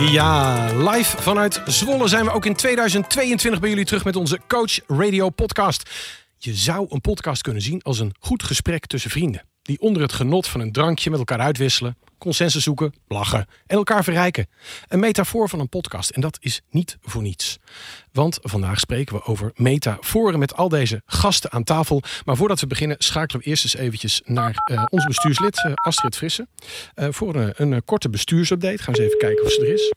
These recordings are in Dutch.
Ja, live vanuit Zwolle zijn we ook in 2022 bij jullie terug met onze Coach Radio podcast. Je zou een podcast kunnen zien als een goed gesprek tussen vrienden. Die onder het genot van een drankje met elkaar uitwisselen, consensus zoeken, lachen en elkaar verrijken. Een metafoor van een podcast en dat is niet voor niets. Want vandaag spreken we over metaforen met al deze gasten aan tafel. Maar voordat we beginnen schakelen we eerst eens eventjes naar uh, onze bestuurslid uh, Astrid Frisse. Uh, voor een, een korte bestuursupdate. Gaan we eens even kijken of ze er is.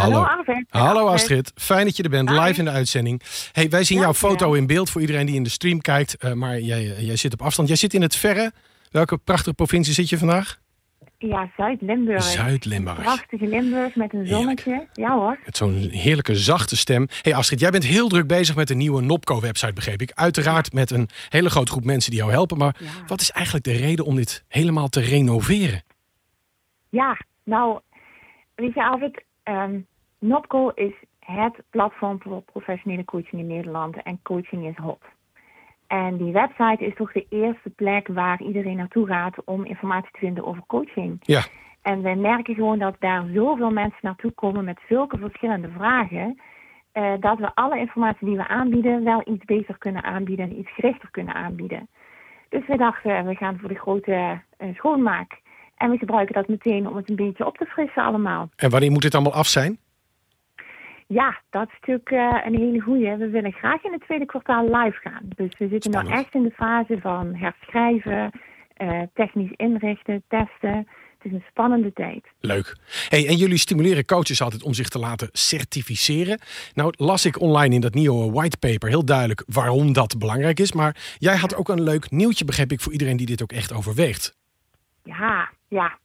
Hallo Astrid. Hallo Astrid, fijn dat je er bent, Hi. live in de uitzending. Hey, wij zien Ja, jouw foto in beeld voor iedereen die in de stream kijkt. eh, maar jij, jij zit op afstand. Jij zit in het verre. Welke prachtige provincie zit je vandaag? Ja, Zuid-Limburg. Zuid-Limburg. Prachtige Limburg met een zonnetje. Ja hoor. Met zo'n heerlijke zachte stem. Hey Astrid, jij bent heel druk bezig met een nieuwe Nopco-website, begreep ik. Uiteraard met een hele grote groep mensen die jou helpen. Maar Ja. wat is eigenlijk de reden om dit helemaal te renoveren? Ja, nou, weet je Alfred, Nopco is het platform voor professionele coaching in Nederland en coaching is hot. En die website is toch de eerste plek waar iedereen naartoe gaat om informatie te vinden over coaching. Ja, En we merken gewoon dat daar zoveel mensen naartoe komen met zulke verschillende vragen. eh, dat we alle informatie die we aanbieden wel iets beter kunnen aanbieden en iets gerichter kunnen aanbieden. Dus we dachten, we gaan voor de grote eh, schoonmaak. En we gebruiken dat meteen om het een beetje op te frissen allemaal. en wanneer moet dit allemaal af zijn? Ja, dat is natuurlijk eh, een hele goeie. We willen graag in het tweede kwartaal live gaan. Dus we zitten nou Spannend. echt in de fase van herschrijven, eh, technisch inrichten, testen. Het is een spannende tijd. Leuk. Hey, en jullie stimuleren coaches altijd om zich te laten certificeren. Nou las ik online in dat nieuwe whitepaper heel duidelijk waarom dat belangrijk is. Maar jij had ook een leuk nieuwtje, begreep ik, voor iedereen die dit ook echt overweegt. Ja, ja.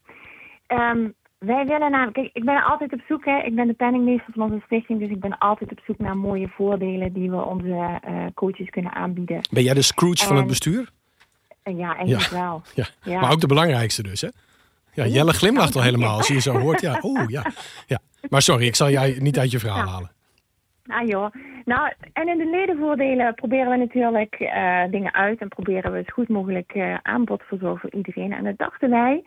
Ehm, wij willen namelijk, kijk, ik ben altijd op zoek, hè. ik ben de penningmeester van onze stichting, dus ik ben altijd op zoek naar mooie voordelen die we onze eh, coaches kunnen aanbieden. Ben jij de Scrooge van het bestuur? En ja, eigenlijk wel. Ja. Ja. Maar ook de belangrijkste dus, hè? Ja, Jelle glimlacht al helemaal als je je zo hoort. Ja, oeh, ja. ja. Maar sorry, ik zal jij niet uit je verhaal halen. Ah joh. Nou, en in de ledenvoordelen proberen we natuurlijk eh, dingen uit en proberen we het goed mogelijk eh, aanbod verzorgen voor iedereen. En dat dachten wij,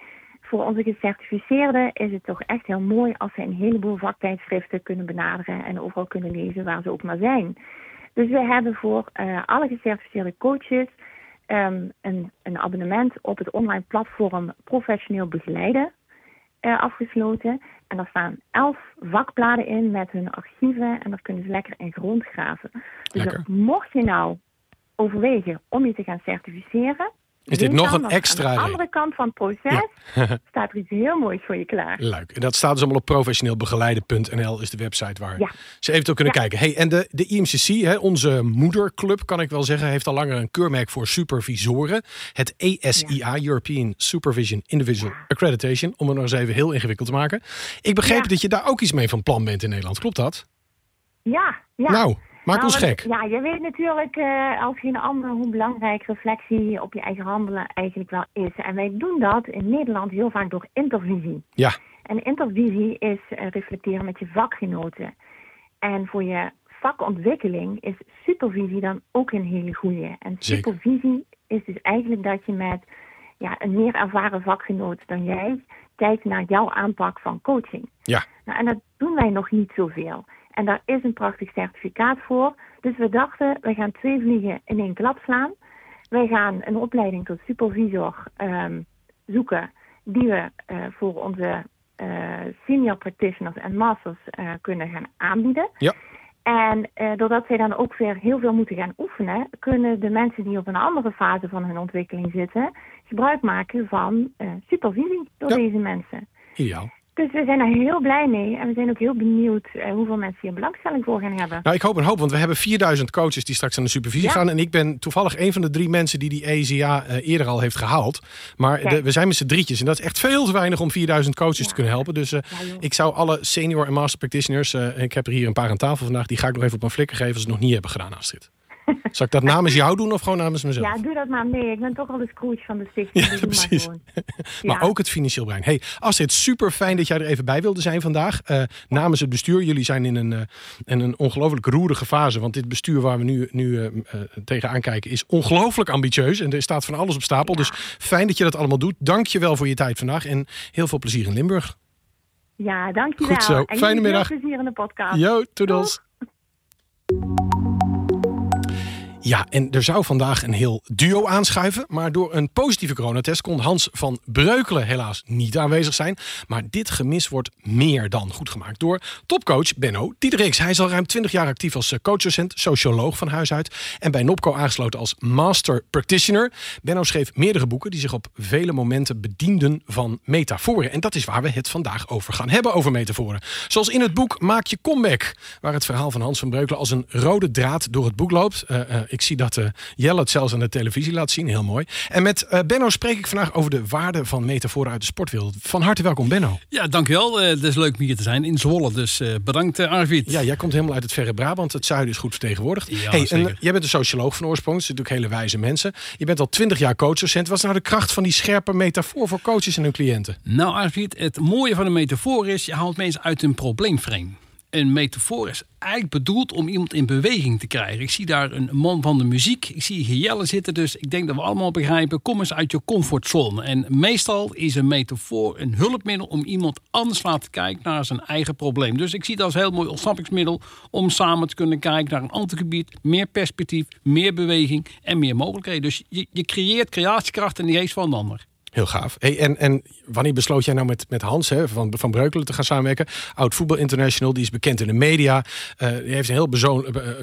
voor onze gecertificeerden is het toch echt heel mooi als ze een heleboel vaktijdschriften kunnen benaderen en overal kunnen lezen waar ze ook maar zijn. Dus we hebben voor eh, alle gecertificeerde coaches ehm, een, een abonnement op het online platform Professioneel Begeleiden eh, afgesloten. En daar staan elf vakbladen in met hun archieven en daar kunnen ze lekker in grondgraven. Dus Lekker. mocht je nou overwegen om je te gaan certificeren, Is dit nog een extra Aan de andere kant van het proces staat er iets heel moois voor je klaar. Leuk. En dat staat dus allemaal op professioneelbegeleiden.nl is de website waar Ja. ze eventueel kunnen Ja. kijken. Hey, en de, de IMCC, hè, onze moederclub kan ik wel zeggen, heeft al langer een keurmerk voor supervisoren. Het ESIA, European Supervision Individual Accreditation, om het nog eens even heel ingewikkeld te maken. Ik begreep dat je daar ook iets mee van plan bent in Nederland. Klopt dat? Ja, ja. Nou, maak Nou, ons gek. Ja, je weet natuurlijk eh, als geen ander hoe belangrijk reflectie op je eigen handelen eigenlijk wel is. En wij doen dat in Nederland heel vaak door intervisie. Ja, En intervisie is eh, reflecteren met je vakgenoten. En voor je vakontwikkeling is supervisie dan ook een hele goede. En Zeker. supervisie is dus eigenlijk dat je met ja, een meer ervaren vakgenoot dan jij kijkt naar jouw aanpak van coaching. ja. Nou, en dat doen wij nog niet zoveel. En daar is een prachtig certificaat voor. Dus we dachten, we gaan twee vliegen in één klap slaan. Wij gaan een opleiding tot supervisor ehm, zoeken die we eh, voor onze eh, senior practitioners en masters eh, kunnen gaan aanbieden. Ja. En doordat zij dan ook weer heel veel moeten gaan oefenen, kunnen de mensen die op een andere fase van hun ontwikkeling zitten, gebruik maken van supervisie door Ja. deze mensen. Ideaal. Dus we zijn er heel blij mee. En we zijn ook heel benieuwd uh, hoeveel mensen hier belangstelling voor gaan hebben. Nou, ik hoop een hoop, want we hebben 4000 coaches die straks aan de supervisie gaan. En ik ben toevallig een van de drie mensen die die EZA uh, eerder al heeft gehaald. Maar de, we zijn met z'n drietjes. En dat is echt veel te weinig om 4000 coaches te kunnen helpen. Dus uh, ik zou alle senior en master practitioners, ik heb er hier een paar aan tafel vandaag, die ga ik nog even op een flikker geven als ze het nog niet hebben gedaan, Astrid. Zal ik dat namens jou doen of gewoon namens mezelf? Ja, doe dat maar. Nee, ik ben toch al de scrooge van de stichting. Ja, dus precies. Maar, maar ook het financieel brein. Hey, Astrid, super fijn dat jij er even bij wilde zijn vandaag. Uh, namens het bestuur. Jullie zijn in een, uh, in een ongelooflijk roerige fase. Want dit bestuur waar we nu, nu uh, tegenaan kijken is ongelooflijk ambitieus. En er staat van alles op stapel. Ja. Dus fijn dat je dat allemaal doet. Dank je wel voor je tijd vandaag. En heel veel plezier in Limburg. Ja, dankjewel. Goed zo. En Fijne middag. Veel plezier in de podcast. Jo, toedels. Ja, en er zou vandaag een heel duo aanschuiven. Maar door een positieve coronatest kon Hans van Breukelen helaas niet aanwezig zijn. Maar dit gemis wordt meer dan goed gemaakt door topcoach Benno Diedericks. Hij is al ruim 20 jaar actief als eh, coachdocent, socioloog van huis uit. En bij Nopco aangesloten als master practitioner. Benno schreef meerdere boeken die zich op vele momenten bedienden van metaforen. En dat is waar we het vandaag over gaan hebben, over metaforen. Zoals in het boek Maak je comeback. Waar het verhaal van Hans van Breukelen als een rode draad door het boek loopt. Uh, uh, ik zie dat uh, Jelle het zelfs aan de televisie laat zien. Heel mooi. En met uh, Benno spreek ik vandaag over de waarde van metaforen uit de sportwereld. Van harte welkom, Benno. Ja, dankjewel. Uh, het is leuk om hier te zijn in Zwolle. Dus bedankt, Arvid. Ja, jij komt helemaal uit het verre Brabant. Het zuiden is goed vertegenwoordigd. Ja, hey, en, jij bent een socioloog van oorsprong. Dat natuurlijk hele wijze mensen. Je bent al twintig jaar coachdocent. Wat is nou de kracht van die scherpe metafoor voor coaches en hun cliënten? Nou, Arvid, het mooie van een metafoor is... je haalt mensen uit een probleemframe een metafoor is eigenlijk bedoeld om iemand in beweging te krijgen. Ik zie daar een man van de muziek. Ik zie Jelle zitten. Dus ik denk dat we allemaal begrijpen. Kom eens uit je comfortzone. En meestal is een metafoor een hulpmiddel om iemand anders te laten kijken naar zijn eigen probleem. Dus ik zie dat als heel mooi ontsnappingsmiddel om samen te kunnen kijken naar een ander gebied. Meer perspectief, meer beweging en meer mogelijkheden. Dus je, je creëert creatiekracht in de geest van de ander. Heel gaaf. Hey, en, en wanneer besloot jij nou met, met Hans hè, van, van Breukelen te gaan samenwerken? Oud Voetbal International, die is bekend in de media. Uh, die heeft een heel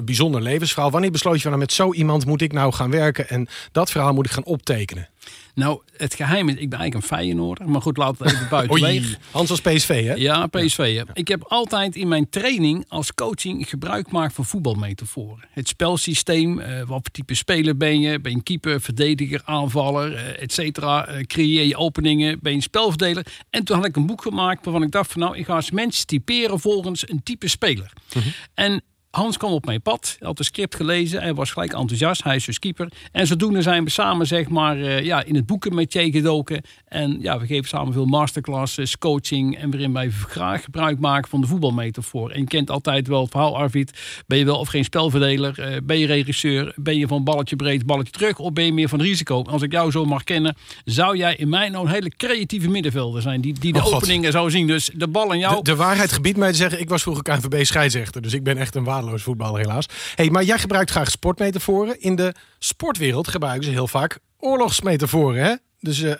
bijzonder levensverhaal. Wanneer besloot je van nou, met zo iemand moet ik nou gaan werken en dat verhaal moet ik gaan optekenen? Nou, het geheim is, ik ben eigenlijk een Feyenoorder. Maar goed, laten we even buiten Hans was PSV, hè? Ja, PSV. Ja. Ik heb altijd in mijn training als coaching gebruik gemaakt van voetbalmetaforen. Het spelsysteem, uh, wat voor type speler ben je? Ben je keeper, verdediger, aanvaller, uh, et cetera? Uh, creëer je openingen, ben je een spelverdeler? En toen had ik een boek gemaakt waarvan ik dacht van nou, ik ga eens mensen typeren volgens een type speler. -hmm. En Hans kwam op mijn pad, had een script gelezen. Hij was gelijk enthousiast. Hij is dus keeper. En zodoende zijn we samen zeg maar, uh, ja, in het boekenmetier gedoken. En ja, we geven samen veel masterclasses, coaching. En waarin wij graag gebruik maken van de voetbalmetafoor. En je kent altijd wel het verhaal, Arvid. Ben je wel of geen spelverdeler? Uh, ben je regisseur? Ben je van balletje breed, balletje terug? Of ben je meer van risico? Als ik jou zo mag kennen, zou jij in mij nou een hele creatieve middenvelder zijn. Die, die de oh, openingen zou zien. Dus de bal en jou. De, de waarheid gebiedt mij te zeggen, ik was vroeger KNVB scheidsrechter. Dus ik ben echt een waardeloos voetbal helaas. Hey, maar jij gebruikt graag sportmetaforen. In de sportwereld gebruiken ze heel vaak oorlogsmetaforen, hè? Dus uh,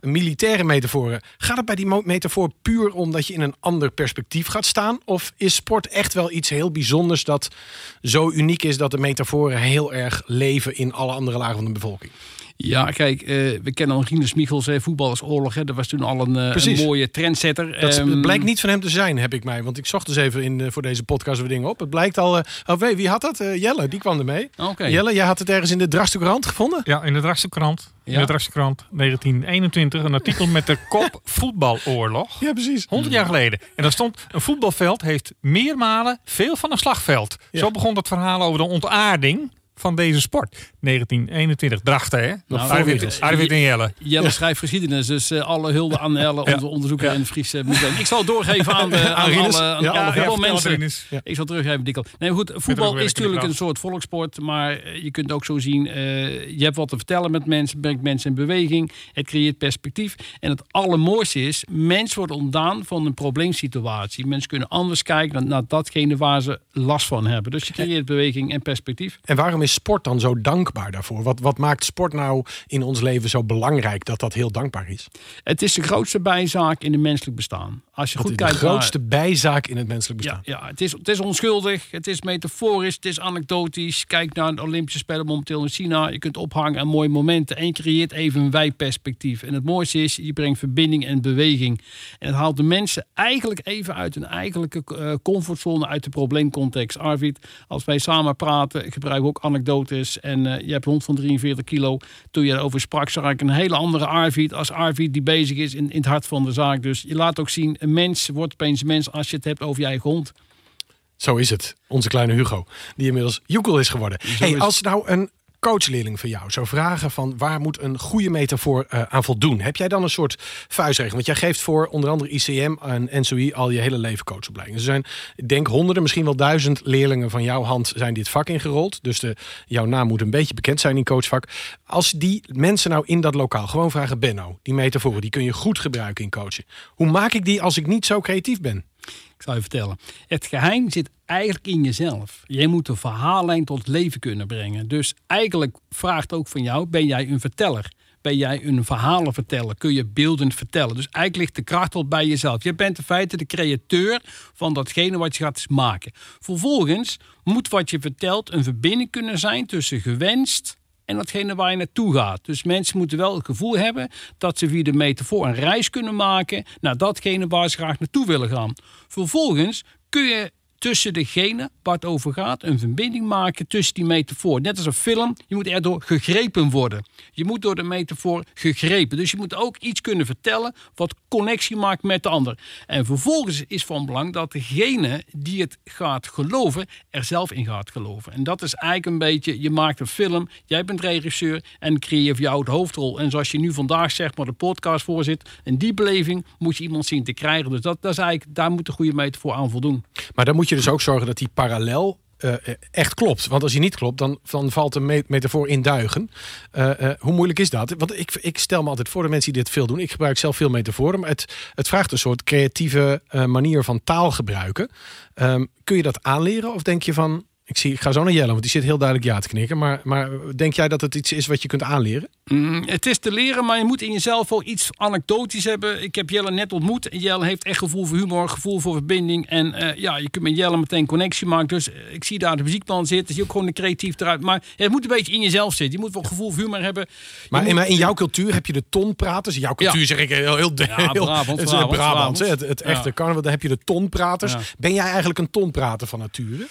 militaire metaforen. Gaat het bij die metafoor puur omdat je in een ander perspectief gaat staan? Of is sport echt wel iets heel bijzonders dat zo uniek is dat de metaforen heel erg leven in alle andere lagen van de bevolking? Ja, kijk, uh, we kennen al Rinus Michels, hè, voetballersoorlog. Hè, dat was toen al een, uh, een mooie trendsetter. Dat um, blijkt niet van hem te zijn, heb ik mij. Want ik zocht dus even in, uh, voor deze podcast weer dingen op. Het blijkt al... oh, wie had dat? Jelle, die kwam ermee. Okay. Jelle, jij had het ergens in de Dragsterkrant gevonden? Ja, in de Dragsterkrant. Ja. In de Dragsterkrant 1921. Een artikel met de kop voetbaloorlog. Ja, precies. 100 jaar geleden. En daar stond, een voetbalveld heeft meermalen veel van een slagveld. Ja. Zo begon het verhaal over de ontaarding van deze sport. 1921, Drachten, hè? Nou, Arvid, Arvid en Jelle. Jelle schrijft geschiedenis, dus uh, alle hulde aan Jelle, onze onderzoeker het Friese museum. Ik zal doorgeven aan, de, aan, aan alle, aan alle voetbalmensen. Ik zal teruggeven, Dikkel. Nee, goed, voetbal is natuurlijk een soort volkssport, maar je kunt ook zo zien, uh, je hebt wat te vertellen met mensen, brengt mensen in beweging, het creëert perspectief. En het allermooiste is, mensen worden ontdaan van een probleemsituatie. Mensen kunnen anders kijken naar, naar datgene waar ze last van hebben. Dus je creëert beweging en perspectief. En waarom is is sport dan zo dankbaar daarvoor? Wat, wat maakt sport nou in ons leven zo belangrijk dat dat heel dankbaar is? Het is de grootste bijzaak in het menselijk bestaan. Als je goed kijkt de grootste bijzaak in het menselijk bestaan. Ja, ja het, is, het is onschuldig, het is metaforisch, het is anekdotisch. Kijk naar de Olympische Spelen momenteel in China. Je kunt ophangen aan mooie momenten en je creëert even een wijperspectief. En het mooiste is, je brengt verbinding en beweging. En het haalt de mensen eigenlijk even uit hun eigenlijke uh, comfortzone, uit de probleemcontext. Arvid, als wij samen praten, gebruiken we ook anekdotes. En uh, je hebt een hond van 43 kilo. Toen je erover sprak, zag ik een hele andere Arvid als Arvid die bezig is in, in het hart van de zaak. Dus je laat ook zien, een mens wordt opeens een mens als je het hebt over je eigen hond. Zo is het. Onze kleine Hugo, die inmiddels Joekel is geworden. Hey, als nou een coachleerling van jou zou vragen van waar moet een goede metafoor uh, aan voldoen, heb jij dan een soort vuistregel? Want jij geeft voor onder andere ICM en NSOI al je hele leven coachopleiding. Er zijn, ik denk honderden, misschien wel duizend leerlingen van jouw hand zijn dit vak ingerold. Dus de, jouw naam moet een beetje bekend zijn in coachvak. Als die mensen nou in dat lokaal gewoon vragen, Benno, die metaforen, die kun je goed gebruiken in coachen. Hoe maak ik die als ik niet zo creatief ben? Ik zal je vertellen. Het geheim zit eigenlijk in jezelf. Jij moet een verhaallijn tot leven kunnen brengen. Dus eigenlijk vraagt ook van jou: ben jij een verteller? Ben jij een verhalenverteller? Kun je beeldend vertellen? Dus eigenlijk ligt de kracht wel bij jezelf. Je bent in feite de createur van datgene wat je gaat maken. Vervolgens moet wat je vertelt een verbinding kunnen zijn tussen gewenst en datgene waar je naartoe gaat. Dus mensen moeten wel het gevoel hebben dat ze via de metafoor een reis kunnen maken naar datgene waar ze graag naartoe willen gaan. Vervolgens kun je tussen degene waar het over gaat een verbinding maken tussen die metafoor. Net als een film, je moet erdoor gegrepen worden. Je moet door de metafoor gegrepen. Dus je moet ook iets kunnen vertellen wat connectie maakt met de ander. En vervolgens is van belang dat degene die het gaat geloven, er zelf in gaat geloven. En dat is eigenlijk een beetje, je maakt een film, jij bent regisseur en creëer voor jou hoofdrol. En zoals je nu vandaag zeg maar de podcast voor zit, en die beleving moet je iemand zien te krijgen. Dus dat, dat is eigenlijk, daar moet de goede metafoor aan voldoen. Maar dan moet je dus ook zorgen dat die parallel uh, echt klopt. Want als hij niet klopt, dan, dan valt de metafoor in duigen. Uh, hoe moeilijk is dat? Want ik, ik stel me altijd voor de mensen die dit veel doen. Ik gebruik zelf veel metaforen. Maar het, het vraagt een soort creatieve manier van taal gebruiken. Um, kun je dat aanleren? Of denk je van, ik, zie, ik ga zo naar Jelle, want die zit heel duidelijk ja te knikken. Maar, maar denk jij dat het iets is wat je kunt aanleren? Mm, het is te leren, maar je moet in jezelf wel iets anekdotisch hebben. Ik heb Jelle net ontmoet. En Jelle heeft echt gevoel voor humor, gevoel voor verbinding. En uh, ja, je kunt met Jelle meteen connectie maken. Dus uh, ik zie daar de muziekman zitten. Dus je ook gewoon een creatief eruit. Maar het moet een beetje in jezelf zitten. Je moet wel gevoel voor humor hebben. Maar, moet, maar, in jouw cultuur heb je de tonpraters. In jouw cultuur ja. zeg ik heel, heel, ja, heel Brabant, het, Brabant, Brabant, het, het, echte ja. carnaval. Dan heb je de tonpraters. Ben jij eigenlijk een tonprater van nature?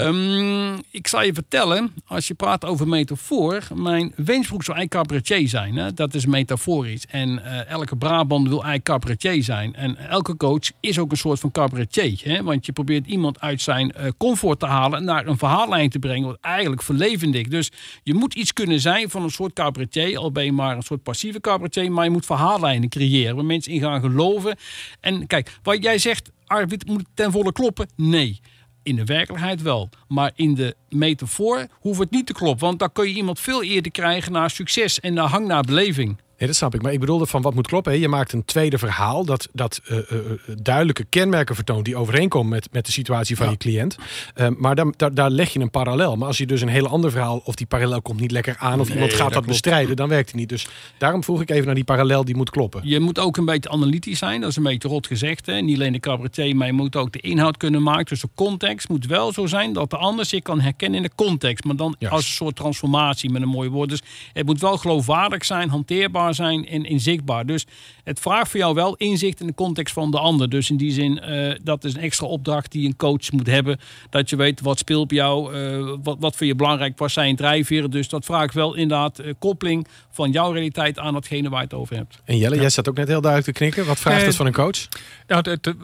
Um, ik zal je vertellen, als je praat over metafoor, mijn wensbroek zou eigenlijk cabaretier zijn. Hè? Dat is metaforisch. En uh, elke Brabant wil eigenlijk cabaretier zijn. En elke coach is ook een soort van cabaretier. Hè? Want je probeert iemand uit zijn uh, comfort te halen en naar een verhaallijn te brengen, wat eigenlijk verlevendig. Dus je moet iets kunnen zijn van een soort cabaretier, al ben je maar een soort passieve cabaretier, maar je moet verhaallijnen creëren waar mensen in gaan geloven. En kijk, wat jij zegt, Arvid moet ten volle kloppen. Nee. In de werkelijkheid wel. Maar in de metafoor hoeft het niet te kloppen. Want dan kun je iemand veel eerder krijgen naar succes en naar hang naar beleving. Nee, dat snap ik. Maar ik bedoelde van wat moet kloppen. Hè? Je maakt een tweede verhaal dat, dat uh, uh, duidelijke kenmerken vertoont die overeenkomen met, met de situatie van ja. je cliënt. Uh, maar daar, daar, daar, leg je een parallel. Maar als je dus een heel ander verhaal of die parallel komt niet lekker aan of nee, iemand gaat dat, dat bestrijden, dan werkt het niet. Dus daarom vroeg ik even naar die parallel die moet kloppen. Je moet ook een beetje analytisch zijn. Dat is een beetje rot gezegd. Hè? Niet alleen de cabaretier, maar je moet ook de inhoud kunnen maken. Dus de context moet wel zo zijn dat de ander zich kan herkennen in de context. Maar dan als een soort transformatie met een mooi woord. Dus het moet wel geloofwaardig zijn, hanteerbaar zijn en inzichtbaar. Dus het vraagt voor jou wel inzicht in de context van de ander. Dus in die zin, uh, dat is een extra opdracht die een coach moet hebben. Dat je weet wat speelt bij jou, uh, wat, wat voor je belangrijk was zijn drijfveren. Dus dat vraagt wel inderdaad uh, koppeling van jouw realiteit aan datgene waar je het over hebt. En Jelle, ja. jij staat ook net heel duidelijk te knikken. Wat vraagt het van een coach? Nou, het, het,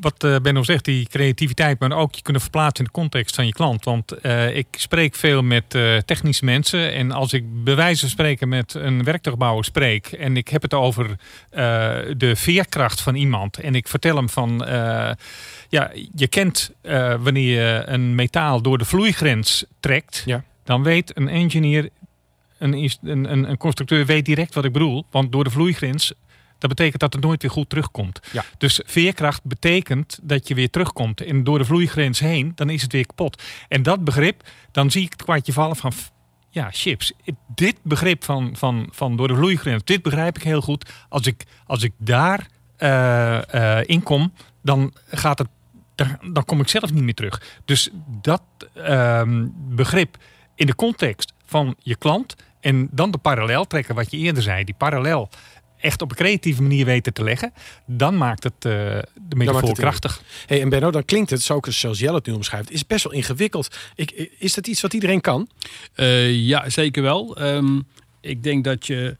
wat Benno zegt, die creativiteit, maar ook je kunnen verplaatsen in de context van je klant. Want ik spreek veel met technische mensen. En als ik bij wijze van spreken met een werktuigbouwer spreek en ik heb het over uh, de veerkracht van iemand. En ik vertel hem van, uh, ja, je kent uh, wanneer je een metaal door de vloeigrens trekt, ja. dan weet een engineer, een, een, een constructeur weet direct wat ik bedoel. Want door de vloeigrens dat betekent dat het nooit weer goed terugkomt. Ja. Dus veerkracht betekent dat je weer terugkomt. En door de vloeigrens heen, dan is het weer kapot. En dat begrip, dan zie ik het kwartje vallen van... Ja, chips. Dit begrip van, van, van door de vloeigrens, dit begrijp ik heel goed. Als ik, als ik daar uh, in kom, dan gaat het dan kom ik zelf niet meer terug. Dus dat ehm, begrip in de context van je klant en dan de parallel trekken, wat je eerder zei, die parallel echt op een creatieve manier weten te leggen, dan maakt het uh, de metafoor krachtig. Hey, en Benno, dan klinkt het, zoals Jelle het nu omschrijft, is best wel ingewikkeld. Ik, is dat iets wat iedereen kan? Uh, ja, zeker wel. Um, ik denk dat je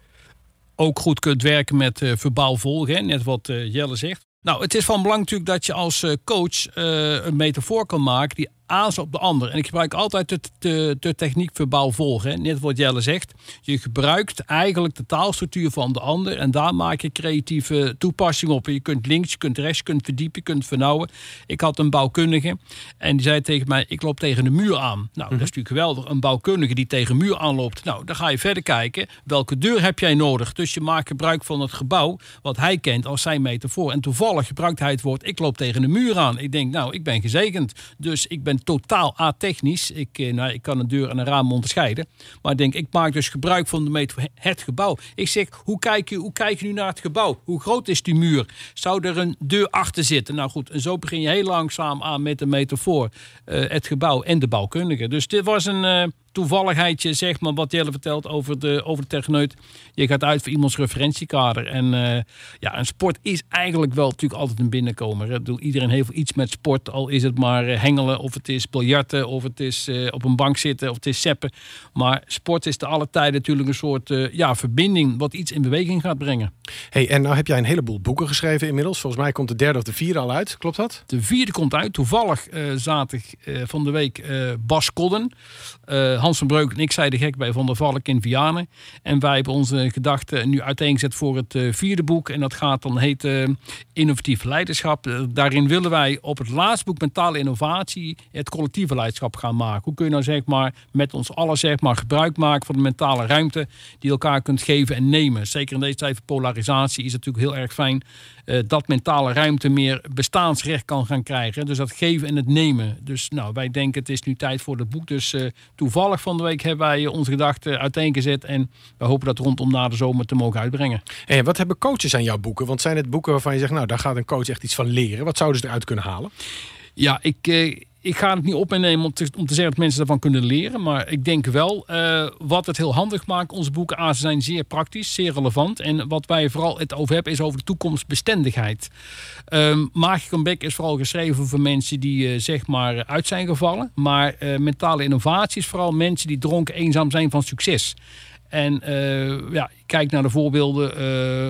ook goed kunt werken met uh, verbaal volgen, net wat Jelle zegt. Nou, het is van belang natuurlijk dat je als coach een metafoor kan maken die aas op de ander. En ik gebruik altijd de, de, de techniek verbaal volgen. Net wat Jelle zegt. Je gebruikt eigenlijk de taalstructuur van de ander. En daar maak je creatieve toepassingen op. Je kunt links, je kunt rechts, je kunt verdiepen, je kunt vernauwen. Ik had een bouwkundige. En die zei tegen mij, ik loop tegen de muur aan. Nou, dat is mhm. natuurlijk geweldig. Een bouwkundige die tegen een muur aanloopt. Nou, dan ga je verder kijken. Welke deur heb jij nodig? Dus je maakt gebruik van het gebouw. Wat hij kent als zijn metafoor. En toevallig gebruikt hij het woord, ik loop tegen de muur aan. Ik denk, nou, ik ben gezegend. Dus ik ben totaal atechnisch. Ik, eh, nou, ik kan een deur en een raam onderscheiden. Maar ik denk, ik maak dus gebruik van de meter het gebouw. Ik zeg, hoe kijk, je, hoe kijk je nu naar het gebouw? Hoe groot is die muur? Zou er een deur achter zitten? Nou goed, en zo begin je heel langzaam aan met de metafoor. Uh, het gebouw en de bouwkundige. Dus dit was een... Toevalligheidje, zeg maar, wat Jelle vertelt over de, over de techneut. Je gaat uit voor iemands referentiekader. En uh, ja, een sport is eigenlijk wel natuurlijk altijd een binnenkomer. Hè. Doe, iedereen heeft iets met sport, al is het maar eh, hengelen, of het is biljarten, of het is uh, op een bank zitten, of het is seppen. Maar sport is te alle tijden natuurlijk een soort ja, verbinding, wat iets in beweging gaat brengen. Hey, en nou heb jij een heleboel boeken geschreven inmiddels. Volgens mij komt de derde of de vierde al uit, klopt dat? De vierde komt uit. Toevallig zaterdag van de week Bas Kodden. Hans van Breuk en ik zei de gek bij Van der Valk in Vianen. En wij hebben onze gedachten nu uiteengezet voor het eh, vierde boek. En dat gaat dan heten uh, Innovatief Leiderschap. Uh, daarin willen wij op het laatste boek Mentale Innovatie het collectieve leiderschap gaan maken. Hoe kun je nou zeg maar met ons allen zeg maar gebruik maken van de mentale ruimte die elkaar kunt geven en nemen. Zeker in deze tijd van polarisatie is het natuurlijk heel erg fijn dat mentale ruimte meer bestaansrecht kan gaan krijgen. Dus dat geven en het nemen. Dus nou, wij denken het is nu tijd voor het boek. Dus toevallig van de week hebben wij onze gedachten uiteengezet. En we hopen dat rondom na de zomer te mogen uitbrengen. En wat hebben coaches aan jouw boeken? Want zijn het boeken waarvan je zegt, nou daar gaat een coach echt iets van leren. Wat zouden ze eruit kunnen halen? Ja, ik, eh, ik ga het niet op om te, om te zeggen dat mensen daarvan kunnen leren. Maar ik denk wel, uh, wat het heel handig maakt, onze boeken A, zijn zeer praktisch, zeer relevant. En wat wij vooral het over hebben, is over de toekomstbestendigheid. Um, Magic Beck is vooral geschreven voor mensen die uh, zeg maar uit zijn gevallen. Maar uh, mentale innovatie is vooral mensen die dronken eenzaam zijn van succes. En uh, ja, kijk naar de voorbeelden.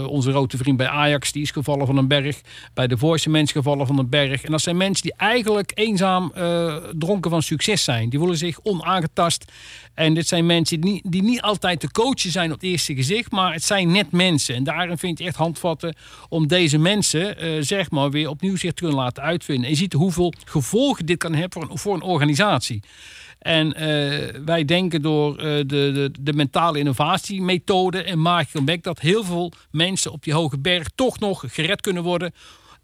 Uh, onze rode vriend bij Ajax, die is gevallen van een berg. Bij de Voice mensen gevallen van een berg. En dat zijn mensen die eigenlijk eenzaam uh, dronken van succes zijn. Die voelen zich onaangetast. En dit zijn mensen die niet, die niet altijd te coachen zijn op het eerste gezicht. Maar het zijn net mensen. En daarin vind je echt handvatten om deze mensen zeg maar weer opnieuw zich te kunnen laten uitvinden. En je ziet hoeveel gevolgen dit kan hebben voor een, voor een organisatie. En uh, wij denken door uh, de, de, de, mentale innovatiemethode en Magic Back dat heel veel mensen op die hoge berg toch nog gered kunnen worden.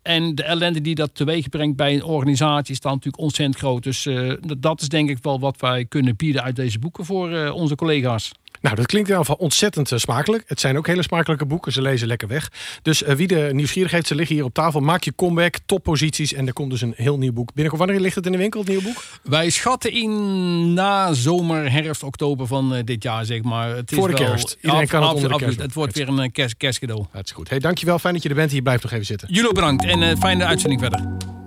En de ellende die dat teweeg brengt bij een organisatie is dan natuurlijk ontzettend groot. Dus uh, dat is denk ik wel wat wij kunnen bieden uit deze boeken voor onze collega's. Nou, dat klinkt in ieder geval ontzettend uh, smakelijk. Het zijn ook hele smakelijke boeken. Ze lezen lekker weg. Dus uh, wie de nieuwsgierig heeft, ze liggen hier op tafel. Maak je comeback, topposities. En er komt dus een heel nieuw boek binnenkort. Wanneer ligt het in de winkel, het nieuwe boek? Wij schatten in na zomer, herfst, oktober van uh, dit jaar, zeg maar. Het is Voor de wel, kerst. Iedereen kan het onder de kerst. Het wordt weer een kerst, kerstcadeau. Dat is goed. Hey, dankjewel. Fijn dat je er bent. Hier blijft nog even zitten. Jullie bedankt. En fijne uitzending verder.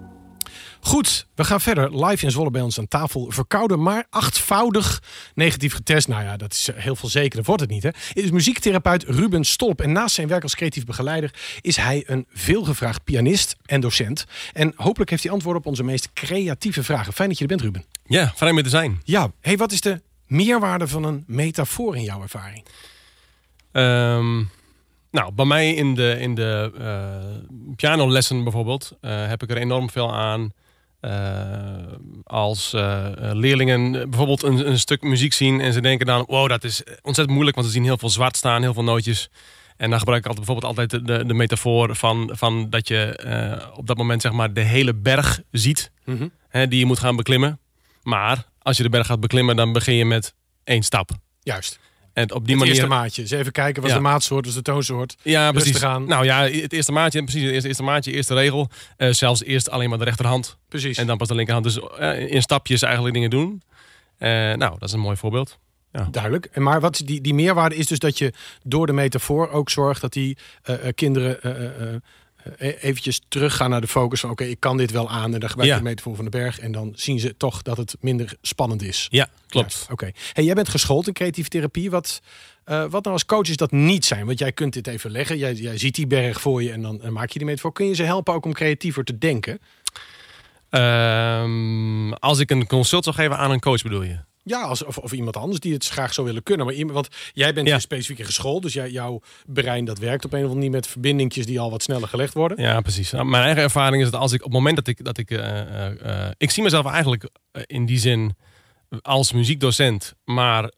Goed, we gaan verder. Live in Zwolle bij ons aan tafel. Verkouden, maar achtvoudig negatief getest. Nou ja, dat is eh, heel veel zeker. Dat wordt het niet, hè? is muziektherapeut Ruben Stolp. En naast zijn werk als creatief begeleider is hij een veelgevraagd pianist en docent. En hopelijk heeft hij antwoorden op onze meest creatieve vragen. Fijn dat je er bent, Ruben. Ja, fijn met te zijn. Ja, hey, wat is de meerwaarde van een metafoor in jouw ervaring? Um, nou, bij mij in de, in de uh, pianolessen bijvoorbeeld uh, heb ik er enorm veel aan als uh, leerlingen bijvoorbeeld een, een, stuk muziek zien en ze denken dan, wow, dat is ontzettend moeilijk, want ze zien heel veel zwart staan, heel veel nootjes. En dan gebruik ik altijd bijvoorbeeld altijd de, de metafoor van, van dat je eh, op dat moment zeg maar de hele berg ziet Mhm. hè, die je moet gaan beklimmen. Maar als je de berg gaat beklimmen, dan begin je met één stap. Juist. En op die Het manier. eerste maatje. Dus even kijken wat Ja. de maatsoort, dus de toonsoort. Ja, precies. Rustig aan. Nou ja, het eerste maatje, precies. Het eerste, eerste maatje, eerste regel. Eh, zelfs eerst alleen maar de rechterhand. Precies. En dan pas de linkerhand. Dus eh, in stapjes eigenlijk dingen doen. Eh, nou, dat is een mooi voorbeeld. Duidelijk. En Maar wat die, die meerwaarde is dus dat je door de metafoor ook zorgt dat die kinderen eventjes teruggaan naar de focus van oké, ik kan dit wel aan en dan gebruik ik Ja. de metafoor van de berg en dan zien ze toch dat het minder spannend is. Ja, klopt. Ja, Oké. Hey, jij bent geschoold in creatieve therapie. Wat, eh, wat nou als coaches dat niet zijn? Want jij kunt dit even leggen. Jij, jij ziet die berg voor je en dan eh, maak je die metafoor. Kun je ze helpen ook om creatiever te denken? Ehm, als ik een consult zou geven aan een coach, bedoel je? Ja, als, of, of iemand anders die het graag zou willen kunnen. Maar iemand, want jij bent Ja. specifiek in geschoold. Dus jij, jouw brein dat werkt op een of andere manier met verbindingjes die al wat sneller gelegd worden. Ja, precies. Nou, Mijn eigen ervaring is dat als ik op het moment dat ik dat ik, eh, eh, eh, ik zie mezelf eigenlijk in die zin als muziekdocent, maar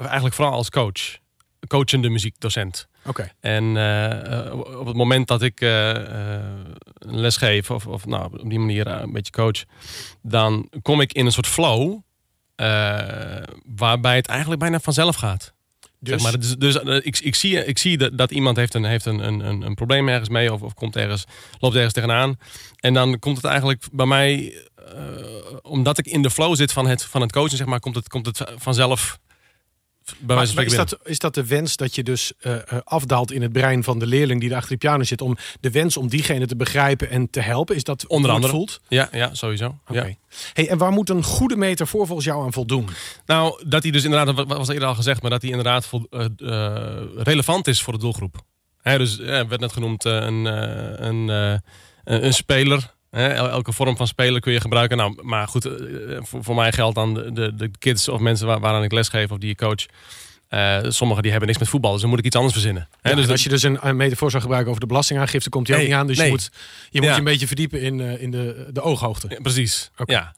eigenlijk vooral als coach, coachende muziekdocent. Oké. En op het moment dat ik een les geef, of, of nou, op die manier een beetje coach, dan kom ik in een soort flow. Eh, waarbij het eigenlijk bijna vanzelf gaat. Dus, Zeg maar, dus dus eh, ik, ik zie, ik zie dat, dat iemand heeft, een, heeft een, een, een, een probleem ergens mee of, of komt ergens, loopt ergens tegenaan. En dan komt het eigenlijk bij mij, eh, omdat ik in de flow zit van het, van het coachen, zeg maar, komt het, komt het vanzelf bij maar, wijze van maar is, dat, is dat de wens dat je dus eh, eh, afdaalt in het brein van de leerling die daar achter die piano zit? Om de wens om diegene te begrijpen en te helpen? Is dat Onder andere. voelt? Ja, ja, sowieso. Oké. Ja. Hey, en waar moet een goede metafoor volgens jou aan voldoen? Nou, dat hij dus inderdaad, wat was eerder al gezegd, maar dat hij inderdaad vol- eh, relevant is voor de doelgroep. Hè, dus werd net genoemd een, een, een, een speler. Elke vorm van speler kun je gebruiken. Nou, maar goed, eh, voor, voor mij geldt dan de, de, de kids of mensen waar, waaraan ik lesgeef of die ik coach. eh, sommigen die hebben niks met voetbal, dus dan moet ik iets anders verzinnen. Dus als je dus een, een metafoor zou gebruiken over de belastingaangifte, komt die ook niet aan. Dus je moet je, moet Ja. je een beetje verdiepen in, eh, in de, de ooghoogte. Ja, precies. Ja.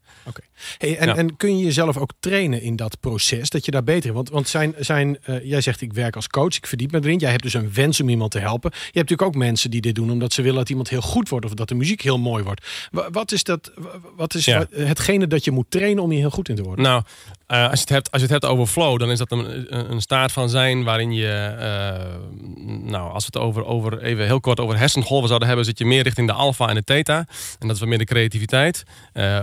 Hey, en, Ja. en kun je jezelf ook trainen in dat proces, dat je daar beter in? Want, want zijn, zijn, eh, jij zegt ik werk als coach, ik verdiep me erin. Jij hebt dus een wens om iemand te helpen. Je hebt natuurlijk ook mensen die dit doen omdat ze willen dat iemand heel goed wordt of dat de muziek heel mooi wordt. Wa- Wat is, dat, wa- wat is Ja. hetgene dat je moet trainen om hier heel goed in te worden? Nou, eh, als, je het hebt, als je het hebt over flow, dan is dat een, een- staat van zijn waarin je, eh, nou, als we het over, over even heel kort over hersengolven zouden hebben, zit je meer richting de alfa en de theta. En dat is wat meer de creativiteit. Eh,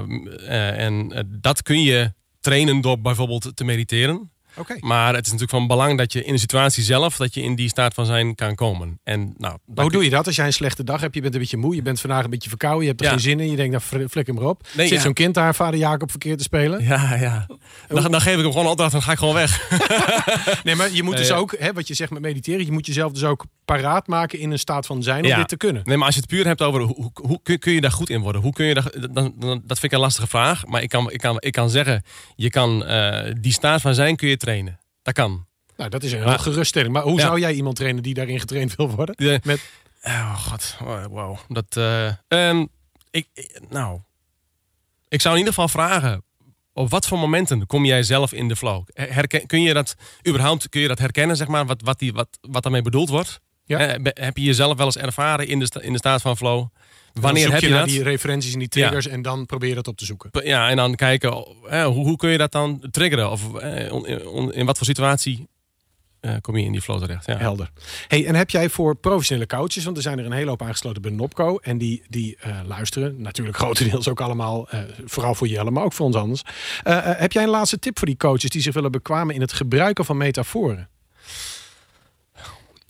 en eh, dat kun je trainen door bijvoorbeeld te mediteren. Maar het is natuurlijk van belang dat je in de situatie zelf, dat je in die staat van zijn kan komen. En nou, hoe doe je dat als jij een slechte dag hebt? Je bent een beetje moe, je bent vandaag een beetje verkouden, je hebt er Ja. geen zin in. Je denkt, nou fl- flikker maar op. Nee, Zit ja. zo'n kind daar, vader Jacob, verkeerd te spelen? Ja, ja. Dan, dan geef ik hem gewoon opdracht en dan ga ik gewoon weg. Nee, maar je moet Nee, dus ook, hè, wat je zegt met mediteren, je moet jezelf dus ook paraat maken in een staat van zijn om Ja. dit te kunnen. Nee, maar als je het puur hebt over hoe, hoe, hoe kun, kun je daar goed in worden? Hoe kun je daar, dan, dan, dat vind ik een lastige vraag. Maar ik kan, ik kan, ik kan zeggen, je kan eh, die staat van zijn kun je trainen. Dat kan. Nou, dat is een Maar- geruststelling. Maar hoe Ja. zou jij iemand trainen die daarin getraind wil worden? De- Met- Oh god, Oh, wow. Dat, eh, ehm, ik, nou, ik zou in ieder geval vragen, op wat voor momenten kom jij zelf in de flow? Herken, kun je dat überhaupt kun je dat herkennen, zeg maar, wat, wat, die, wat, wat daarmee bedoeld wordt? Ja. Eh, heb je jezelf wel eens ervaren in de, in de staat van flow? Wanneer zoek heb je, je naar dat? die referenties en die triggers en dan probeer dat op te zoeken. Ja, en dan kijken, eh, hoe, hoe kun je dat dan triggeren? Of eh, on- on- in wat voor situatie eh, kom je in die flow terecht? Ja. Helder. Hey, en heb jij voor professionele coaches, want er zijn er een hele hoop aangesloten bij Nopco en die, die eh, luisteren, natuurlijk grotendeels ook allemaal, vooral voor Jelle, maar ook voor ons anders. Heb jij een laatste tip voor die coaches die zich willen bekwamen in het gebruiken van metaforen?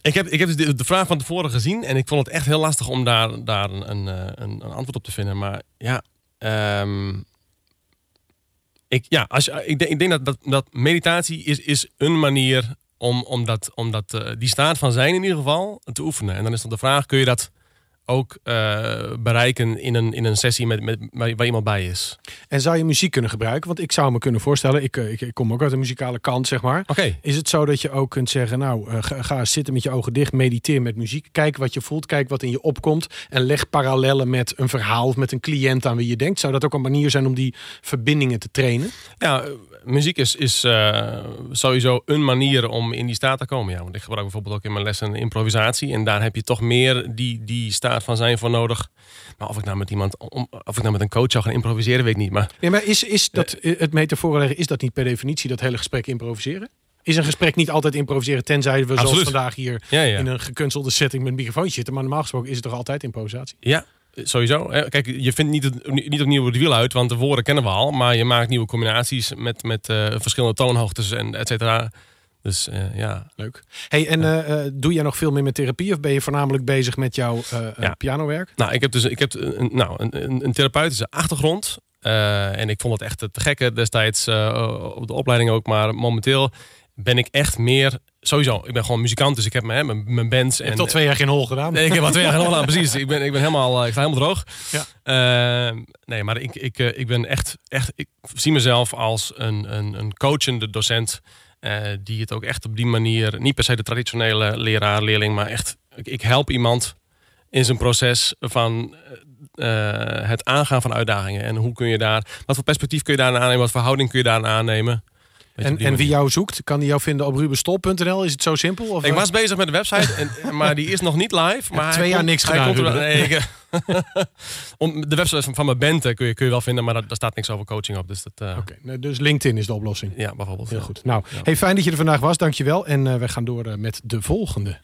Ik heb, ik heb dus de, vraag van tevoren gezien en ik vond het echt heel lastig om daar, daar een, een, eh, een, antwoord op te vinden. Maar ja, ehm, ik, ja als, ik, denk, ik denk dat, dat, dat meditatie is, is een manier om, om, dat, om dat, eh, die staat van zijn in ieder geval te oefenen. En dan is dan de vraag, kun je dat ook eh, bereiken in een, in een sessie met, met, waar, iemand bij is? En zou je muziek kunnen gebruiken? Want ik zou me kunnen voorstellen, ik, eh, ik, ik kom ook uit de muzikale kant, zeg maar. Oké. Is het zo dat je ook kunt zeggen, nou, eh, ga, zitten met je ogen dicht, mediteer met muziek, kijk wat je voelt, kijk wat in je opkomt en leg parallellen met een verhaal of met een cliënt aan wie je denkt. Zou dat ook een manier zijn om die verbindingen te trainen? Ja, muziek is, is uh, sowieso een manier om in die staat te komen. Ja, want ik gebruik bijvoorbeeld ook in mijn lessen improvisatie. En daar heb je toch meer die, die staat van zijn voor nodig. Maar of ik nou met iemand, of ik nou met een coach zou gaan improviseren, weet ik niet. Maar, nee, maar is, is dat, het metafoor leggen, is dat niet per definitie dat hele gesprek improviseren? Is een gesprek niet altijd improviseren, tenzij we zoals vandaag hier in een gekunstelde setting met een microfoontje zitten. Maar normaal gesproken is het toch altijd improvisatie? Ja, Sowieso. Kijk, je vindt niet, het, niet opnieuw het wiel uit, want de woorden kennen we al. Maar je maakt nieuwe combinaties met, met uh, verschillende toonhoogtes en et cetera. Dus uh, ja. Leuk. Hey, en uh, doe jij nog veel meer met therapie of ben je voornamelijk bezig met jouw ja. pianowerk? Nou, ik heb dus ik heb een, nou, een, een therapeutische achtergrond. en ik vond het echt te gekke destijds op de opleiding ook. Maar momenteel ben ik echt meer sowieso, ik ben gewoon muzikant, dus ik heb mijn, mijn bands. En, tot twee jaar geen hol gedaan. Nee, ik heb al twee jaar geen hol gedaan, precies. Ik ben, ik ben helemaal, eh, ik sta helemaal droog. Ja. Uh, nee, maar ik, ik, eh, ik ben echt, echt, ik zie mezelf als een, een, een coachende docent. Uh, die het ook echt op die manier, niet per se de traditionele leraar, leerling, maar echt, ik, ik help iemand in zijn proces van het aangaan van uitdagingen. En hoe kun je daar, wat voor perspectief kun je daar aannemen, wat verhouding kun je daar aannemen. En, en wie jou zoekt, kan die jou vinden op rubenstol.nl? Is het zo simpel? Of ik was bezig met de website, en, maar die is nog niet live. Maar twee jaar niks gedaan. Komt nee, ik, de website van, van mijn band kun je, kun je wel vinden, maar daar, staat niks over coaching op. Dus, dat, uh... dus LinkedIn is de oplossing? Ja, bijvoorbeeld. Heel goed. Nou, hey, fijn dat je er vandaag was. Dankjewel. En uh, we gaan door uh, met de volgende.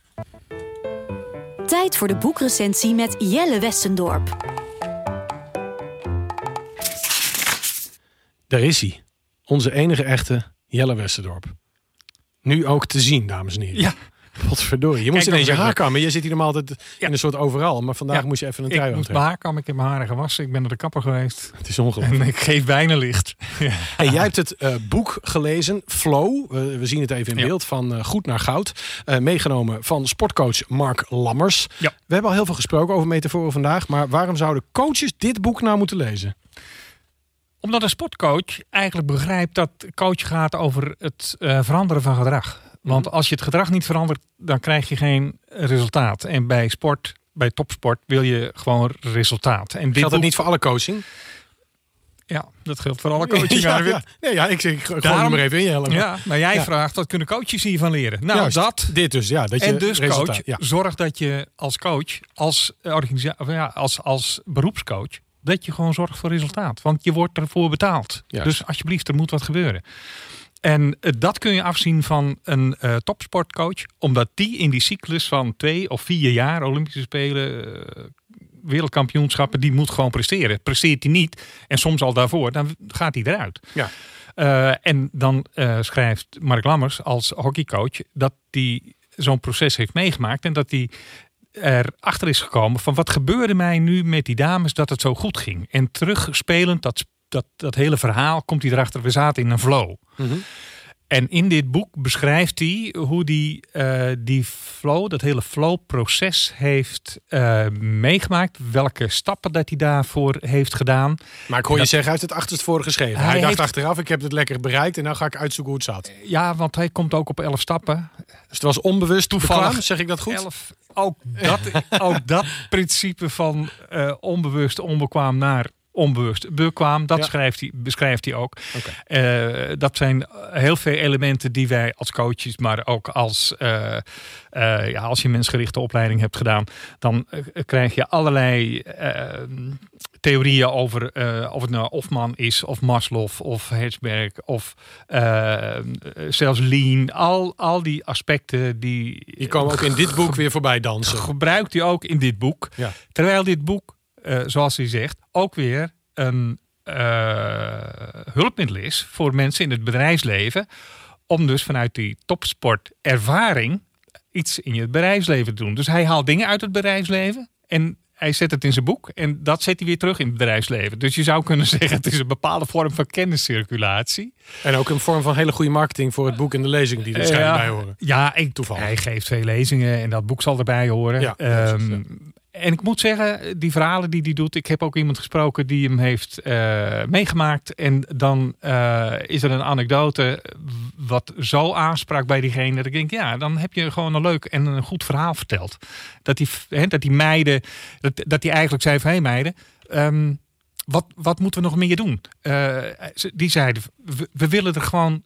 Tijd voor de boekrecensie met Jelle Westendorp. Daar is hij. Onze enige echte Jelle Westerdorp. Nu ook te zien, dames en heren. Ja. Godverdorie. Je moest ineens je haar kammen. Je zit hier normaal altijd in een soort overal. Maar vandaag moest je even een trui aan. Ik moest mijn haar kammen. Ik heb mijn haren gewassen. Ik ben naar de kapper geweest. Het is ongelooflijk. En ik geef bijna licht. Ja. Jij hebt het uh, boek gelezen. Flow. we zien het even in beeld. Van uh, Goed naar Goud. Meegenomen van sportcoach Mark Lammers. Ja. We hebben al heel veel gesproken over metaforen vandaag. Maar waarom zouden coaches dit boek nou moeten lezen? Omdat een sportcoach eigenlijk begrijpt dat coach gaat over het uh, veranderen van gedrag. Want mhm. als je het gedrag niet verandert, dan krijg je geen resultaat. En bij sport, bij topsport, wil je gewoon resultaat. En dit geldt dat niet voor alle coaching? Ja, dat geldt voor alle coaching. ja, ja. Nee, ja, ik zeg gewoon maar even in Ja, maar jij vraagt, wat kunnen coaches hiervan leren? Nou, Juist, dat. Dit dus, ja. Dat je en dus coach, zorg dat je als coach, als, organisatie, ja, als, als beroepscoach, dat je gewoon zorgt voor resultaat. Want je wordt ervoor betaald. Dus alsjeblieft, er moet wat gebeuren. En eh, dat kun je afzien van een uh, topsportcoach, omdat die in die cyclus van twee of vier jaar, Olympische Spelen, uh, wereldkampioenschappen, die moet gewoon presteren. Presteert hij niet, en soms al daarvoor, dan gaat hij eruit. Ja. en dan schrijft Mark Lammers als hockeycoach dat hij zo'n proces heeft meegemaakt en dat hij erachter is gekomen van wat gebeurde mij nu met die dames dat het zo goed ging. En terugspelend dat, dat, dat hele verhaal komt hij erachter, we zaten in een flow. Mhm. En in dit boek beschrijft hij hoe die, uh, die flow, dat hele flow-proces heeft uh, meegemaakt. Welke stappen dat hij daarvoor heeft gedaan. Maar ik hoor je zeggen, hij heeft het achterstevoren geschreven. Hij, dacht achteraf, ik heb het lekker bereikt en dan ga ik uitzoeken hoe het zat. Ja, want hij komt ook op elf stappen. Dus het was onbewust toevallig, zeg ik dat goed? Elf, ook, dat, ook dat principe van uh, onbewust onbekwaam naar onbewust bekwaam. Dat schrijft hij, beschrijft hij ook. Okay. Uh, dat zijn heel veel elementen die wij als coaches, maar ook als, uh, uh, ja, als je mensgerichte opleiding hebt gedaan, dan krijg je allerlei theorieën over of het nou Hofman is, of Maslow, of Herzberg, of zelfs Lean. Al, al die aspecten die. Die komen ook in dit boek weer voorbij dansen. Gebruikt hij ook in dit boek. Ja. Terwijl dit boek uh, zoals hij zegt, ook weer een uh, hulpmiddel is voor mensen in het bedrijfsleven. Om dus vanuit die topsportervaring iets in je bedrijfsleven te doen. Dus hij haalt dingen uit het bedrijfsleven en hij zet het in zijn boek en dat zet hij weer terug in het bedrijfsleven. Dus je zou kunnen zeggen, het is een bepaalde vorm van kenniscirculatie. En ook een vorm van hele goede marketing voor het boek en de lezing die er schijnbaar bij horen. Ja, ik, Toevallig. hij geeft twee lezingen en dat boek zal erbij horen. Ja, um, en ik moet zeggen, die verhalen die hij doet, ik heb ook iemand gesproken die hem heeft uh, meegemaakt. En dan uh, is er een anekdote wat zo aansprak bij diegene dat ik denk, ja, dan heb je gewoon een leuk en een goed verhaal verteld. Dat die, dat die meiden, dat, dat die eigenlijk zei van, hé hey meiden, um, wat, wat moeten we nog meer doen? Uh, die zeiden, we, willen er gewoon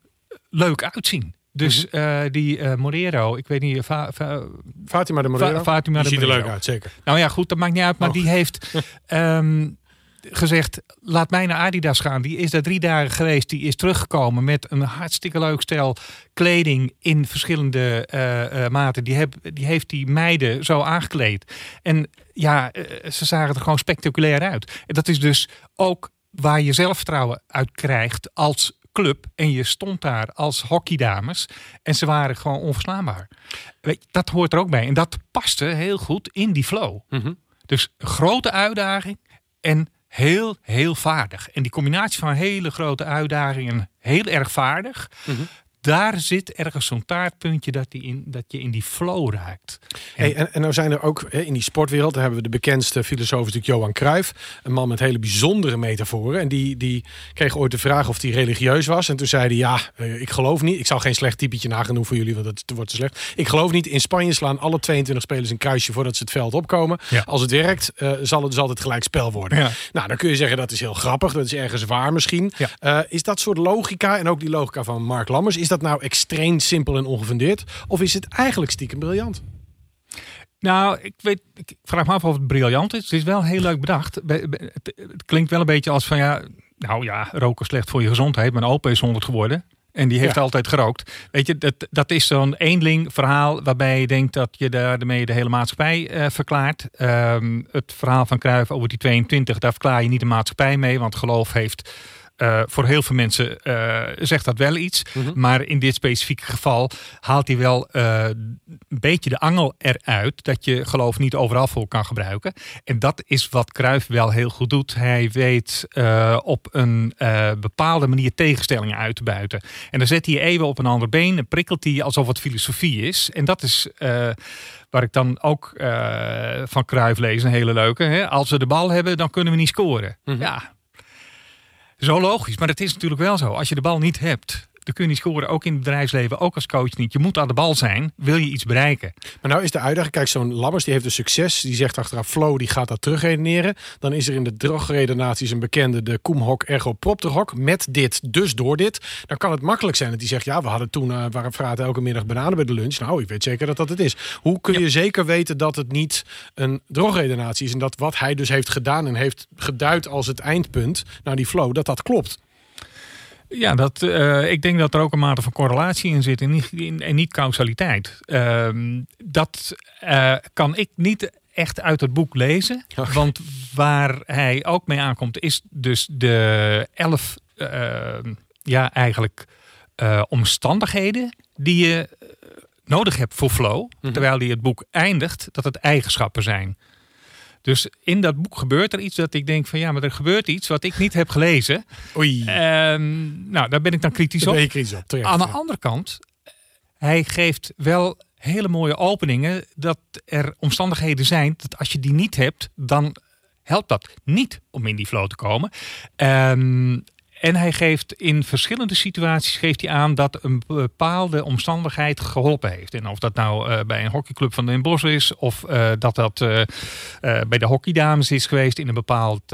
leuk uitzien. Dus uh, die uh, Morero, ik weet niet... Va, va, Fatima de Morero? Fa, Fatima die de ziet Morero. er leuk uit, zeker. Nou ja, goed, dat maakt niet uit. Maar Oh. die heeft um, gezegd, laat mij naar Adidas gaan. Die is daar drie dagen geweest. Die is teruggekomen met een hartstikke leuk stel kleding in verschillende uh, maten. Die, heb, die heeft die meiden zo aangekleed. En ja, ze zagen er gewoon spectaculair uit. En dat is dus ook waar je zelfvertrouwen uit krijgt als club en je stond daar als hockeydames en ze waren gewoon onverslaanbaar. Weet, dat hoort er ook bij en dat paste heel goed in die flow. Mhm. Mm -hmm. Dus grote uitdaging en heel, heel vaardig. En die combinatie van hele grote uitdagingen, heel erg vaardig, mm -hmm. Daar zit ergens zo'n taartpuntje dat, die in, dat je in die flow raakt. En, hey, en, en nou zijn er ook in die sportwereld, daar hebben we de bekendste filosoof natuurlijk Johan Cruijff. Een man met hele bijzondere metaforen. En die, die kreeg ooit de vraag of hij religieus was. En toen zei hij, ja, uh, ik geloof niet. Ik zal geen slecht typetje nagaan doen voor jullie, want het wordt te slecht. Ik geloof niet. In Spanje slaan alle 22 spelers een kruisje voordat ze het veld opkomen. Ja. Als het werkt, uh, zal het dus altijd gelijk spel worden. Ja. Nou, dan kun je zeggen, dat is heel grappig. Dat is ergens waar misschien. Ja. Uh, is dat soort logica, en ook die logica van Mark Lammers, is dat nou extreem simpel en ongefundeerd? Of is het eigenlijk stiekem briljant? Nou, ik weet, ik vraag me af of het briljant is. Het is wel heel leuk bedacht. Het, klinkt wel een beetje als van ja, nou ja, roken slecht voor je gezondheid. Mijn opa is 100 geworden. En die heeft ja. altijd gerookt. Weet je, dat, dat is zo'n eenling verhaal waarbij je denkt dat je daarmee de hele maatschappij uh, verklaart. Um, het verhaal van Cruijff over die 22, daar verklaar je niet de maatschappij mee, want geloof heeft uh, voor heel veel mensen uh, zegt dat wel iets. Mm -hmm. Maar in dit specifieke geval haalt hij wel uh, een beetje de angel eruit. Dat je geloof niet overal voor kan gebruiken. En dat is wat Cruijff wel heel goed doet. Hij weet op een bepaalde manier tegenstellingen uit te buiten. En dan zet hij je even op een ander been. En prikkelt hij alsof het filosofie is. En dat is waar ik dan ook van Cruijff lees, een hele leuke. Hè? Als we de bal hebben, dan kunnen we niet scoren. Mm -hmm. Ja, zo logisch, maar het is natuurlijk wel zo. Als je de bal niet hebt, dan kun je niet scoren. Ook in het bedrijfsleven, ook als coach niet. Je moet aan de bal zijn, wil je iets bereiken. Maar nou is de uitdaging, kijk, zo'n Lammers die heeft een succes. Die zegt achteraf, Flow die gaat dat terugredeneren. Dan is er in de drogredenaties een bekende, de Koemhok ergo propterhok. Met dit, dus door dit. Dan kan het makkelijk zijn dat hij zegt, ja, we hadden toen, uh, waren vraten elke middag bananen bij de lunch. Nou, ik weet zeker dat dat het is. Hoe kun je ja. zeker weten dat het niet een drogredenatie is? En dat wat hij dus heeft gedaan en heeft geduid als het eindpunt, nou die Flow, dat dat klopt. Ja, dat, uh, ik denk dat er ook een mate van correlatie in zit en niet, en niet causaliteit. Uh, dat uh, kan ik niet echt uit het boek lezen. Okay. Want waar hij ook mee aankomt is dus de elf ja, eigenlijk omstandigheden die je nodig hebt voor flow. Mm -hmm. Terwijl hij het boek eindigt dat het eigenschappen zijn. Dus in dat boek gebeurt er iets dat ik denk van ja, maar er gebeurt iets wat ik niet heb gelezen. Oei. Um, nou, daar ben ik dan kritisch op. Kritisch op. Terecht, Aan de ja. andere kant, hij geeft wel hele mooie openingen dat er omstandigheden zijn dat als je die niet hebt, dan helpt dat niet om in die flow te komen. Um, en hij geeft in verschillende situaties geeft hij aan dat een bepaalde omstandigheid geholpen heeft. En of dat nou uh, bij een hockeyclub van Den Bosch is, of uh, dat dat uh, bij de hockeydames is geweest in een, bepaald,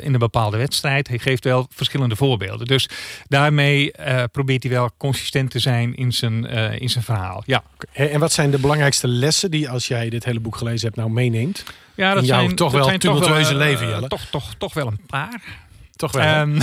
in een bepaalde wedstrijd. Hij geeft wel verschillende voorbeelden. Dus daarmee probeert hij wel consistent te zijn in zijn, in zijn verhaal. Ja. En wat zijn de belangrijkste lessen die als jij dit hele boek gelezen hebt nou meeneemt? Ja, dat in jouw zijn toch dat wel zijn toch wel, tumultueuze leven, Jelle. Toch, toch, toch wel een paar. Toch wel. Um,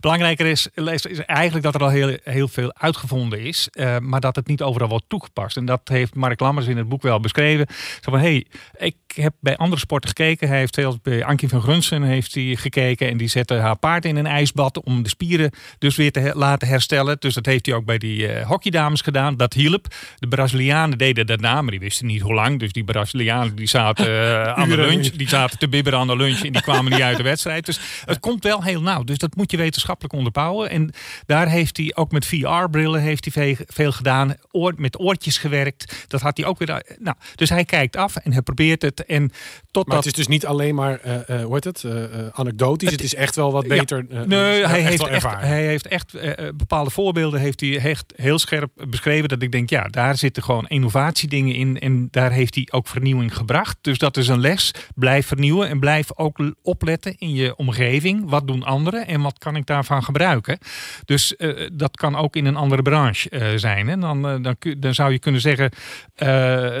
Belangrijker is, is, eigenlijk dat er al heel, heel veel uitgevonden is, uh, maar dat het niet overal wordt toegepast. En dat heeft Mark Lammers in het boek wel beschreven. Zo van, hey, ik heb bij andere sporten gekeken. Hij heeft heel, bij Ankie van Grunsen heeft hij gekeken en die zette haar paard in een ijsbad om de spieren dus weer te laten herstellen. Dus dat heeft hij ook bij die uh, hockeydames gedaan. Dat hielp. De Brazilianen deden dat na, maar die wisten niet hoe lang. Dus die Brazilianen die zaten uh, aan de lunch, die zaten te bibberen aan de lunch en die kwamen niet uit de wedstrijd. Dus het komt wel heel nauw. Dus dat moet je wetenschappelijk onderbouwen. En daar heeft hij ook met VR-brillen heeft hij veel, veel gedaan. Oor, met oortjes gewerkt. Dat had hij ook weer. Nou, dus hij kijkt af en hij probeert het En tot maar het is dus niet alleen maar, uh, hoe heet het, uh, anekdotisch. Het, het, is echt wel wat beter. nee, hij, heeft echt, hij heeft echt bepaalde voorbeelden heeft hij echt heel scherp beschreven. Dat ik denk, ja, daar zitten gewoon innovatiedingen in. En daar heeft hij ook vernieuwing gebracht. Dus dat is een les. Blijf vernieuwen en blijf ook opletten in je omgeving. Wat doen anderen en wat kan ik daarvan gebruiken? Dus dat kan ook in een andere branche zijn. En dan, dan, dan zou je kunnen zeggen,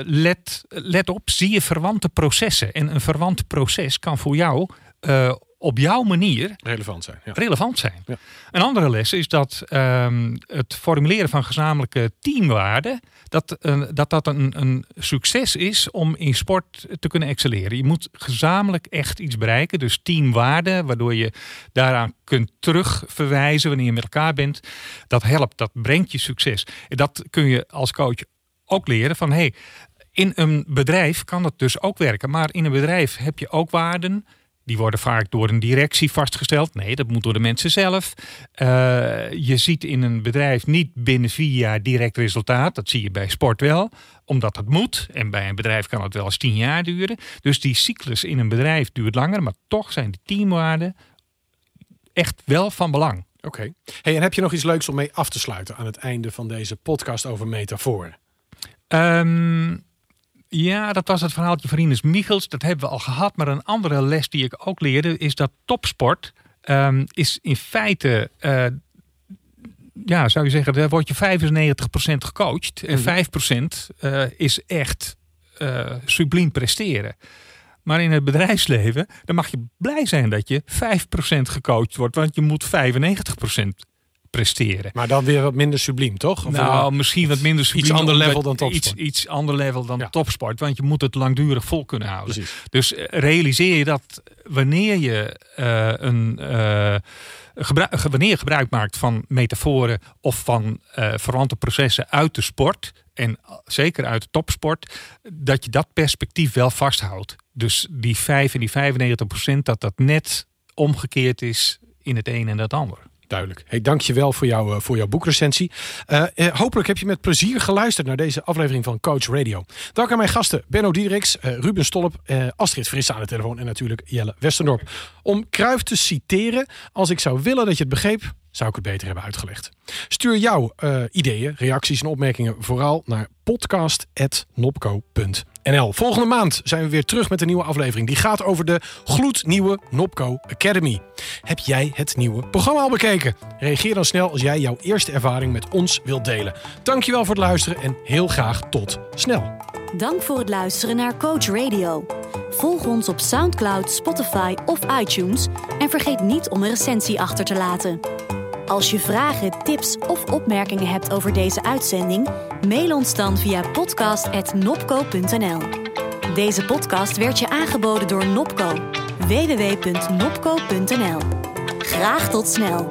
let, let op, zie je verwante processen. En een verwant proces kan voor jou uh, op jouw manier relevant zijn. Ja. Relevant zijn. Ja. Een andere les is dat um, het formuleren van gezamenlijke teamwaarden, dat uh, dat, dat een, een, succes is om in sport te kunnen excelleren. Je moet gezamenlijk echt iets bereiken. Dus teamwaarden, waardoor je daaraan kunt terugverwijzen wanneer je met elkaar bent. Dat helpt, dat brengt je succes. En dat kun je als coach ook leren van hey, in een bedrijf kan dat dus ook werken. Maar in een bedrijf heb je ook waarden. Die worden vaak door een directie vastgesteld. Nee, dat moet door de mensen zelf. Uh, je ziet in een bedrijf niet binnen vier jaar direct resultaat. Dat zie je bij sport wel, omdat het moet. En bij een bedrijf kan het wel eens tien jaar duren. Dus die cyclus in een bedrijf duurt langer. Maar toch zijn de teamwaarden echt wel van belang. Oké. Hey, en heb je nog iets leuks om mee af te sluiten aan het einde van deze podcast over metaforen? Um, ja, dat was het verhaaltje van Rinus Michels. Dat hebben we al gehad. Maar een andere les die ik ook leerde is dat topsport um, is in feite... Uh, ja, zou je zeggen, daar word je 95% gecoacht. En 5% uh, eh, is echt uh, subliem presteren. Maar in het bedrijfsleven, dan mag je blij zijn dat je 5% gecoacht wordt. Want je moet 95% presteren. Maar dan weer wat minder subliem, toch? Of nou, misschien wat minder subliem. Iets ander level dan topsport. Iets, iets ander level dan topsport. Want je moet het langdurig vol kunnen houden. Precies. Dus eh, realiseer je dat wanneer je uh, een... Uh, wanneer je gebruik maakt van metaforen of van uh, verwante processen uit de sport, en zeker uit de topsport, dat je dat perspectief wel vasthoudt. Dus die 5 en die 95 procent, dat dat net omgekeerd is in het een en het ander. Duidelijk. Hey, dank je wel voor, jou, eh, voor jouw boekrecensie. Uh, hopelijk heb je met plezier geluisterd naar deze aflevering van Coach Radio. Dank aan mijn gasten Benno Diedriks, uh, Ruben Stolp, Astrid Frisse aan de telefoon en natuurlijk Jelle Westendorp. Om Kruif te citeren, als ik zou willen dat je het begreep, zou ik het beter hebben uitgelegd. Stuur jouw ideeën, reacties en opmerkingen vooral naar podcast.nopco.nl. Volgende maand zijn we weer terug met een nieuwe aflevering. Die gaat over de gloednieuwe Nopco Academy. Heb jij het nieuwe programma al bekeken? Reageer dan snel als jij jouw eerste ervaring met ons wilt delen. Dankjewel voor het luisteren en heel graag tot snel. Dank voor het luisteren naar Coach Radio. Volg ons op SoundCloud, Spotify of iTunes en vergeet niet om een recensie achter te laten. Als je vragen, tips of opmerkingen hebt over deze uitzending, mail ons dan via podcast.nopco.nl. Deze podcast werd je aangeboden door Nopco. www.nopco.nl. Graag tot snel!